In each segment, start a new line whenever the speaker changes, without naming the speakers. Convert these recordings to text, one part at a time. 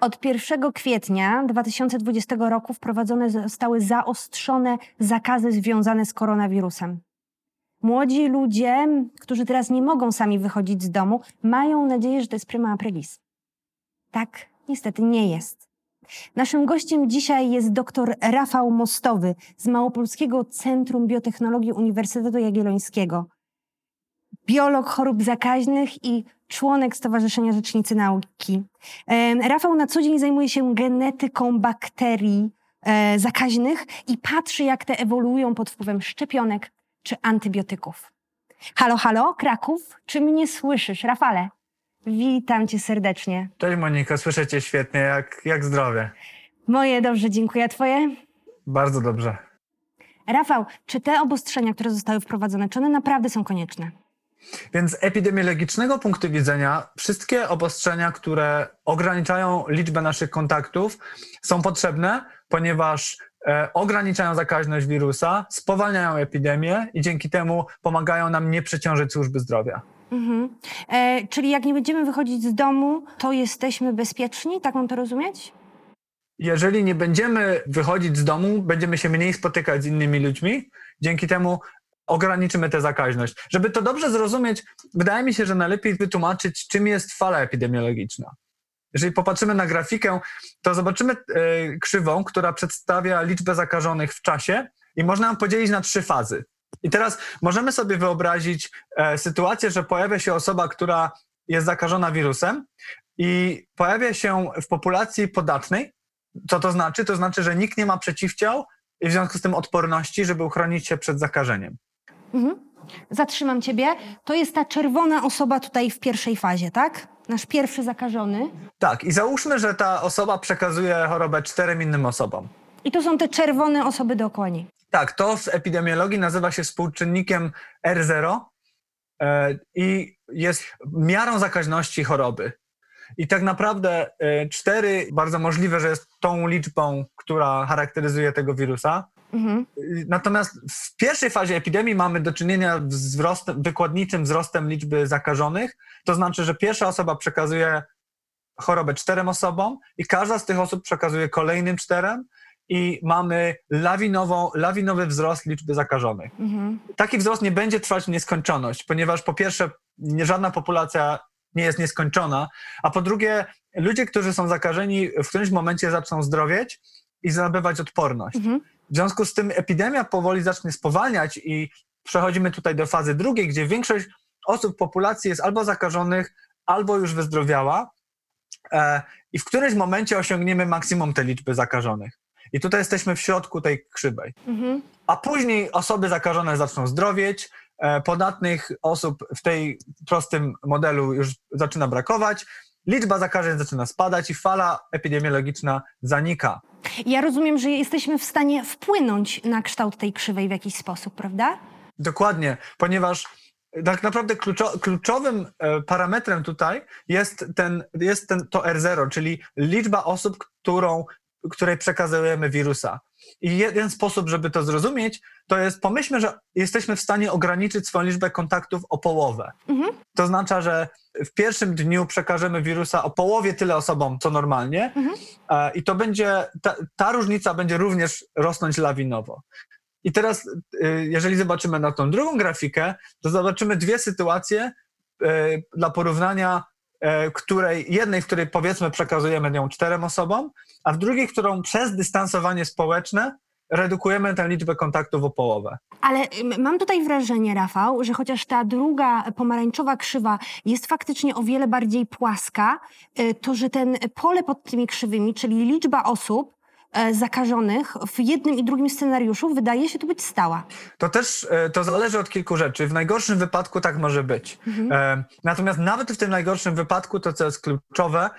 Od 1 kwietnia 2020 roku wprowadzone zostały zaostrzone zakazy związane z koronawirusem. Młodzi ludzie, którzy teraz nie mogą sami wychodzić z domu, mają nadzieję, że to jest prima aprilis. Tak, niestety nie jest. Naszym gościem dzisiaj jest dr Rafał Mostowy z Małopolskiego Centrum Biotechnologii Uniwersytetu Jagiellońskiego. Biolog chorób zakaźnych i członek Stowarzyszenia Rzecznicy Nauki. Rafał na co dzień zajmuje się genetyką bakterii e, zakaźnych i patrzy, jak te ewoluują pod wpływem szczepionek czy antybiotyków. Halo, halo, Kraków, czy mnie słyszysz? Rafale, witam cię serdecznie.
Cześć Monika, słyszę cię świetnie, jak, jak zdrowie?
Moje dobrze, dziękuję. A twoje?
Bardzo dobrze.
Rafał, czy te obostrzenia, które zostały wprowadzone, czy one naprawdę są konieczne?
Więc z epidemiologicznego punktu widzenia wszystkie obostrzenia, które ograniczają liczbę naszych kontaktów, są potrzebne, ponieważ e, ograniczają zakaźność wirusa, spowalniają epidemię i dzięki temu pomagają nam nie przeciążyć służby zdrowia. Mhm.
E, czyli jak nie będziemy wychodzić z domu, to jesteśmy bezpieczni? Tak mam to rozumieć?
Jeżeli nie będziemy wychodzić z domu, będziemy się mniej spotykać z innymi ludźmi. Dzięki temu ograniczymy tę zakaźność. Żeby to dobrze zrozumieć, wydaje mi się, że najlepiej wytłumaczyć, czym jest fala epidemiologiczna. Jeżeli popatrzymy na grafikę, to zobaczymy e, krzywą, która przedstawia liczbę zakażonych w czasie i można ją podzielić na trzy fazy. I teraz możemy sobie wyobrazić e, sytuację, że pojawia się osoba, która jest zakażona wirusem i pojawia się w populacji podatnej. Co to znaczy? To znaczy, że nikt nie ma przeciwciał i w związku z tym odporności, żeby uchronić się przed zakażeniem. Mhm.
Zatrzymam ciebie. To jest ta czerwona osoba tutaj w pierwszej fazie, tak? Nasz pierwszy zakażony.
Tak, i załóżmy, że ta osoba przekazuje chorobę czterem innym osobom.
I to są te czerwone osoby dookoła niej.
Tak, to w epidemiologii nazywa się współczynnikiem R0 e, i jest miarą zakaźności choroby. I tak naprawdę e, cztery, bardzo możliwe, że jest tą liczbą, która charakteryzuje tego wirusa. Mhm. Natomiast w pierwszej fazie epidemii mamy do czynienia z wzrostem, wykładniczym wzrostem liczby zakażonych. To znaczy, że pierwsza osoba przekazuje chorobę czterem osobom i każda z tych osób przekazuje kolejnym czterem i mamy lawinową, lawinowy wzrost liczby zakażonych. Mhm. Taki wzrost nie będzie trwać w nieskończoność, ponieważ po pierwsze nie, żadna populacja nie jest nieskończona, a po drugie ludzie, którzy są zakażeni w którymś momencie zaczną zdrowieć i nabywać odporność. Mhm. W związku z tym epidemia powoli zacznie spowalniać i przechodzimy tutaj do fazy drugiej, gdzie większość osób w populacji jest albo zakażonych, albo już wyzdrowiała e, i w którymś momencie osiągniemy maksimum tej liczby zakażonych. I tutaj jesteśmy w środku tej krzywej. Mhm. A później osoby zakażone zaczną zdrowieć, e, podatnych osób w tej prostym modelu już zaczyna brakować, liczba zakażeń zaczyna spadać i fala epidemiologiczna zanika.
Ja rozumiem, że jesteśmy w stanie wpłynąć na kształt tej krzywej w jakiś sposób, prawda?
Dokładnie, ponieważ tak naprawdę kluczo, kluczowym e, parametrem tutaj jest, ten, jest ten, to R0, czyli liczba osób, którą, której przekazujemy wirusa. I jeden sposób, żeby to zrozumieć, to jest pomyślmy, że jesteśmy w stanie ograniczyć swoją liczbę kontaktów o połowę. Mhm. To oznacza, że w pierwszym dniu przekażemy wirusa o połowie tyle osobom, co normalnie, mhm. i to będzie, ta, ta różnica będzie również rosnąć lawinowo. I teraz, y, jeżeli zobaczymy na tą drugą grafikę, to zobaczymy dwie sytuacje y, dla porównania, której, jednej, w której powiedzmy przekazujemy ją czterem osobom, a w drugiej, którą przez dystansowanie społeczne redukujemy tę liczbę kontaktów o połowę.
Ale mam tutaj wrażenie, Rafał, że chociaż ta druga pomarańczowa krzywa jest faktycznie o wiele bardziej płaska, y, to że ten pole pod tymi krzywymi, czyli liczba osób, e, zakażonych w jednym i drugim scenariuszu wydaje się tu być stała.
To też e, to zależy od kilku rzeczy. W najgorszym wypadku tak może być. Mhm. E, natomiast nawet w tym najgorszym wypadku to, co jest kluczowe,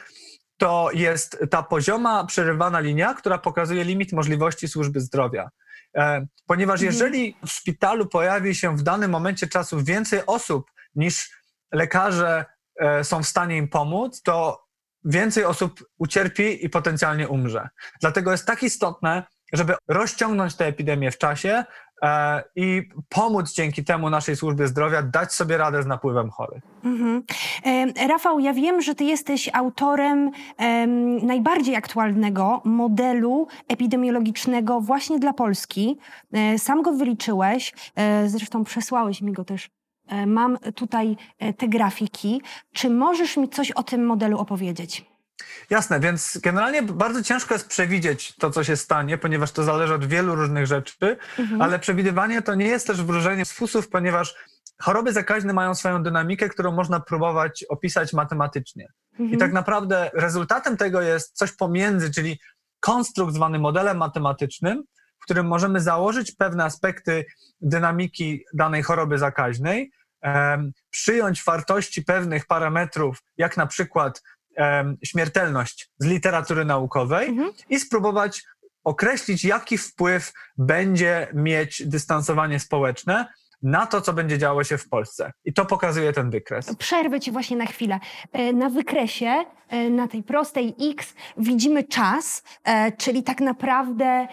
to jest ta pozioma przerywana linia, która pokazuje limit możliwości służby zdrowia. E, ponieważ mhm. jeżeli w szpitalu pojawi się w danym momencie czasu więcej osób niż lekarze e, są w stanie im pomóc, to więcej osób ucierpi i potencjalnie umrze. Dlatego jest tak istotne, żeby rozciągnąć tę epidemię w czasie, e, i pomóc dzięki temu naszej służbie zdrowia dać sobie radę z napływem chorych. Mhm.
E, Rafał, ja wiem, że ty jesteś autorem e, najbardziej aktualnego modelu epidemiologicznego właśnie dla Polski. E, sam go wyliczyłeś, e, zresztą przesłałeś mi go też Mam tutaj te grafiki. Czy możesz mi coś o tym modelu opowiedzieć?
Jasne, więc generalnie bardzo ciężko jest przewidzieć to, co się stanie, ponieważ to zależy od wielu różnych rzeczy, mhm. ale przewidywanie to nie jest też wróżenie z fusów, ponieważ choroby zakaźne mają swoją dynamikę, którą można próbować opisać matematycznie. Mhm. I tak naprawdę rezultatem tego jest coś pomiędzy, czyli konstrukt zwany modelem matematycznym, którym możemy założyć pewne aspekty dynamiki danej choroby zakaźnej, przyjąć wartości pewnych parametrów, jak na przykład śmiertelność z literatury naukowej mhm. i spróbować określić, jaki wpływ będzie mieć dystansowanie społeczne na to, co będzie działo się w Polsce. I to pokazuje ten wykres.
Przerwę ci właśnie na chwilę. E, na wykresie, e, na tej prostej X, widzimy czas, e, czyli tak naprawdę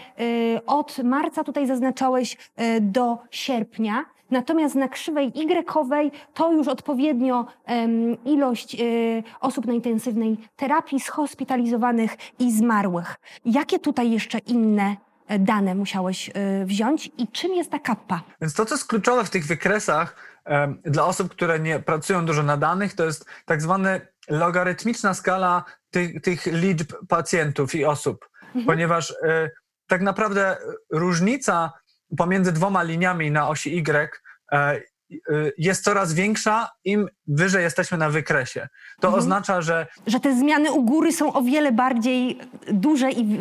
od marca tutaj zaznaczałeś do sierpnia. Natomiast na krzywej Y to już odpowiednio um, ilość y, osób na intensywnej terapii schospitalizowanych i zmarłych. Jakie tutaj jeszcze inne dane musiałeś y, wziąć i czym jest ta kappa?
Więc to, co jest kluczowe w tych wykresach dla osób, które nie pracują dużo na danych, to jest tak zwana logarytmiczna skala tych, tych liczb pacjentów i osób, mhm. ponieważ y, tak naprawdę różnica pomiędzy dwoma liniami na osi Y e, jest coraz większa, im wyżej jesteśmy na wykresie. To mhm. oznacza, że.
Że te zmiany u góry są o wiele bardziej duże i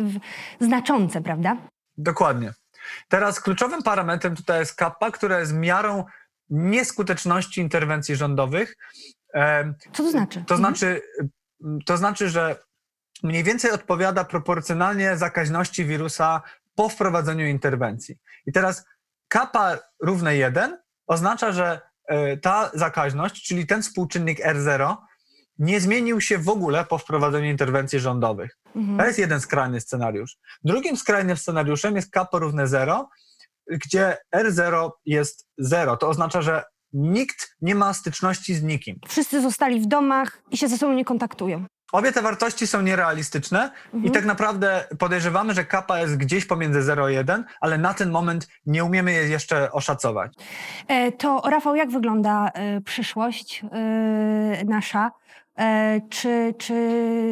znaczące, prawda?
Dokładnie. Teraz kluczowym parametrem tutaj jest kappa, która jest miarą nieskuteczności interwencji rządowych.
Co to znaczy?
To mhm. znaczy, to znaczy, że mniej więcej odpowiada proporcjonalnie zakaźności wirusa po wprowadzeniu interwencji. I teraz kappa równe 1 oznacza, że e, ta zakaźność, czyli ten współczynnik R0, nie zmienił się w ogóle po wprowadzeniu interwencji rządowych. Mhm. To jest jeden skrajny scenariusz. Drugim skrajnym scenariuszem jest kappa równe 0, gdzie R0 jest 0. To oznacza, że nikt nie ma styczności z nikim.
Wszyscy zostali w domach i się ze sobą nie kontaktują.
Obie te wartości są nierealistyczne mhm. i tak naprawdę podejrzewamy, że kappa jest gdzieś pomiędzy 0 a 1, ale na ten moment nie umiemy jej jeszcze oszacować.
E, to Rafał, jak wygląda e, przyszłość e, nasza? E, czy, czy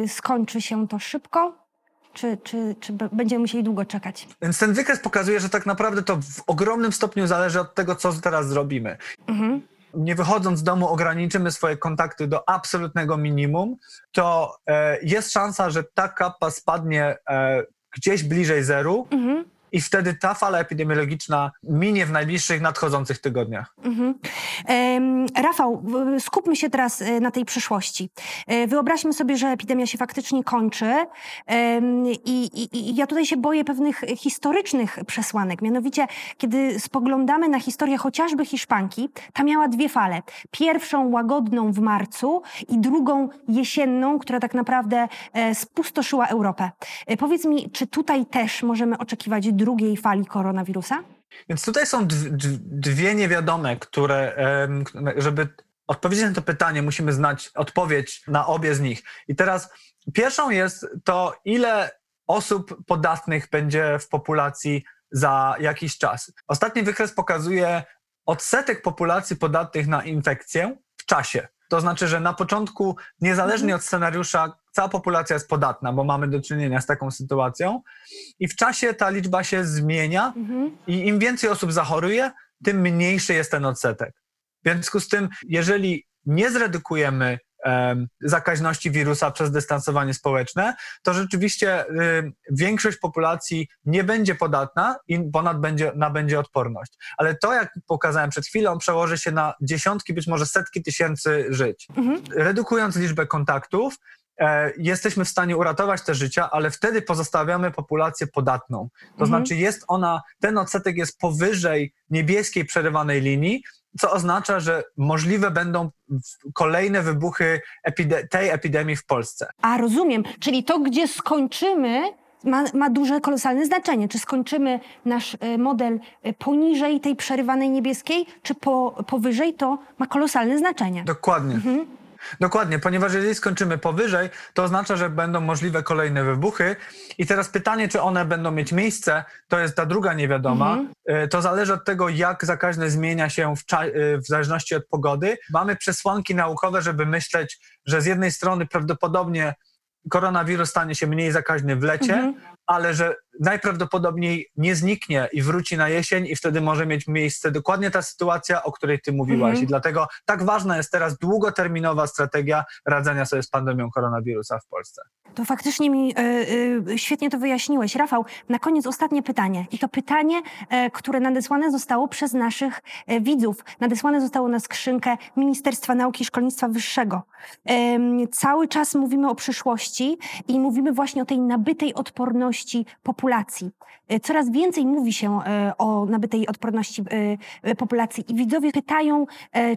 skończy się to szybko? Czy, czy, czy będziemy musieli długo czekać?
Więc ten wykres pokazuje, że tak naprawdę to w ogromnym stopniu zależy od tego, co teraz zrobimy. Mhm nie wychodząc z domu ograniczymy swoje kontakty do absolutnego minimum, to e, jest szansa, że ta kappa spadnie e, gdzieś bliżej zeru. Mhm i wtedy ta fala epidemiologiczna minie w najbliższych nadchodzących tygodniach. Mhm.
Rafał, skupmy się teraz e, na tej przyszłości. E, wyobraźmy sobie, że epidemia się faktycznie kończy i, i, i ja tutaj się boję pewnych historycznych przesłanek. Mianowicie, kiedy spoglądamy na historię chociażby Hiszpanki, ta miała dwie fale. Pierwszą łagodną w marcu i drugą jesienną, która tak naprawdę e, spustoszyła Europę. Powiedz mi, czy tutaj też możemy oczekiwać drugiej fali koronawirusa?
Więc tutaj są dwie niewiadome, które, żeby odpowiedzieć na to pytanie, musimy znać odpowiedź na obie z nich. I teraz pierwszą jest to, ile osób podatnych będzie w populacji za jakiś czas. Ostatni wykres pokazuje odsetek populacji podatnych na infekcję w czasie. To znaczy, że na początku, niezależnie mhm. od scenariusza, cała populacja jest podatna, bo mamy do czynienia z taką sytuacją. I w czasie ta liczba się zmienia, mhm. i im więcej osób zachoruje, tym mniejszy jest ten odsetek. W związku z tym, jeżeli nie zredukujemy zakaźności wirusa przez dystansowanie społeczne, to rzeczywiście większość populacji nie będzie podatna i ponad będzie, nabędzie odporność. Ale to, jak pokazałem przed chwilą, przełoży się na dziesiątki, być może setki tysięcy żyć. Mhm. Redukując liczbę kontaktów, e, jesteśmy w stanie uratować te życia, ale wtedy pozostawiamy populację podatną. To mhm. znaczy jest ona, ten odsetek jest powyżej niebieskiej przerywanej linii, co oznacza, że możliwe będą kolejne wybuchy epide tej epidemii w Polsce.
A rozumiem, czyli to, gdzie skończymy, ma, ma duże, kolosalne znaczenie. Czy skończymy nasz e, model e, poniżej tej przerywanej niebieskiej, czy po, powyżej, to ma kolosalne znaczenie.
Dokładnie. Dokładnie, ponieważ jeżeli skończymy powyżej, to oznacza, że będą możliwe kolejne wybuchy. I teraz pytanie, czy one będą mieć miejsce, to jest ta druga niewiadoma. Y, To zależy od tego, jak zakaźne zmienia się w, y, w zależności od pogody. Mamy przesłanki naukowe, żeby myśleć, że z jednej strony prawdopodobnie koronawirus stanie się mniej zakaźny w lecie, ale że najprawdopodobniej nie zniknie i wróci na jesień i wtedy może mieć miejsce dokładnie ta sytuacja, o której ty mówiłaś.
Mhm.
I dlatego tak ważna jest teraz długoterminowa strategia radzenia sobie z pandemią koronawirusa w Polsce.
To faktycznie mi e, e, świetnie to wyjaśniłeś. Rafał, na koniec ostatnie pytanie. I to pytanie, e, które nadesłane zostało przez naszych widzów. Nadesłane zostało na skrzynkę Ministerstwa Nauki i Szkolnictwa Wyższego. Cały czas mówimy o przyszłości i mówimy właśnie o tej nabytej odporności populacji. E, Coraz więcej mówi się e, o nabytej odporności e, populacji i widzowie pytają,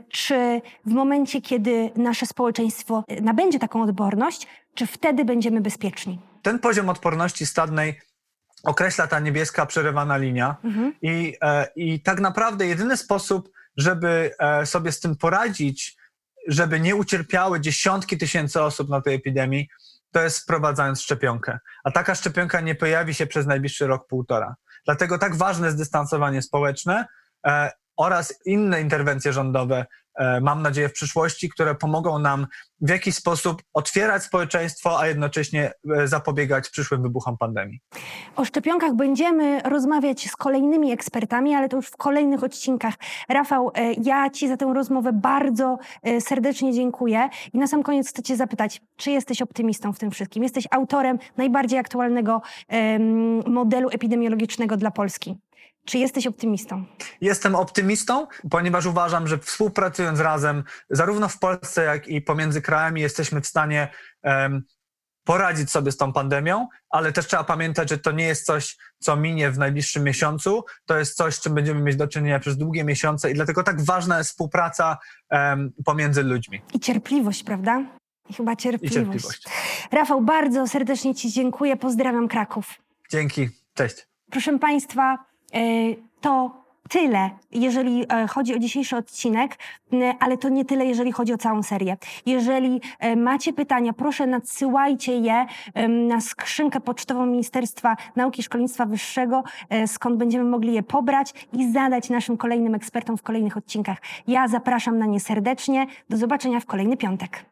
czy w momencie, kiedy nasze społeczeństwo nabędzie taką odporność, czy wtedy będziemy bezpieczni?
Ten poziom odporności stadnej określa ta niebieska przerywana linia.
Mhm.
I, I tak naprawdę jedyny sposób, żeby sobie z tym poradzić, żeby nie ucierpiały dziesiątki tysięcy osób na tej epidemii, to jest wprowadzając szczepionkę. A taka szczepionka nie pojawi się przez najbliższy rok, półtora. Dlatego tak ważne jest dystansowanie społeczne e, oraz inne interwencje rządowe, mam nadzieję, w przyszłości, które pomogą nam w jakiś sposób otwierać społeczeństwo, a jednocześnie e, zapobiegać przyszłym wybuchom pandemii.
O szczepionkach będziemy rozmawiać z kolejnymi ekspertami, ale to już w kolejnych odcinkach. Rafał, e, ja Ci za tę rozmowę bardzo e, serdecznie dziękuję. I na sam koniec chcę Cię zapytać, czy jesteś optymistą w tym wszystkim? Jesteś autorem najbardziej aktualnego modelu epidemiologicznego dla Polski. Czy jesteś optymistą?
Jestem optymistą, ponieważ uważam, że współpracując razem, zarówno w Polsce, jak i pomiędzy krajami, jesteśmy w stanie em, poradzić sobie z tą pandemią, ale też trzeba pamiętać, że to nie jest coś, co minie w najbliższym miesiącu. To jest coś, z czym będziemy mieć do czynienia przez długie miesiące i dlatego tak ważna jest współpraca em, pomiędzy ludźmi
I cierpliwość, prawda? I chyba
i
cierpliwość.
cierpliwość.
Rafał, bardzo serdecznie Ci dziękuję. Pozdrawiam Kraków.
Dzięki, cześć.
Proszę Państwa, to tyle, jeżeli e, chodzi o dzisiejszy odcinek, ale to nie tyle, jeżeli chodzi o całą serię. Jeżeli e, macie pytania, proszę nadsyłajcie je na skrzynkę pocztową Ministerstwa Nauki i Szkolnictwa Wyższego, e, skąd będziemy mogli je pobrać i zadać naszym kolejnym ekspertom w kolejnych odcinkach. Ja zapraszam na nie serdecznie. Do zobaczenia w kolejny piątek.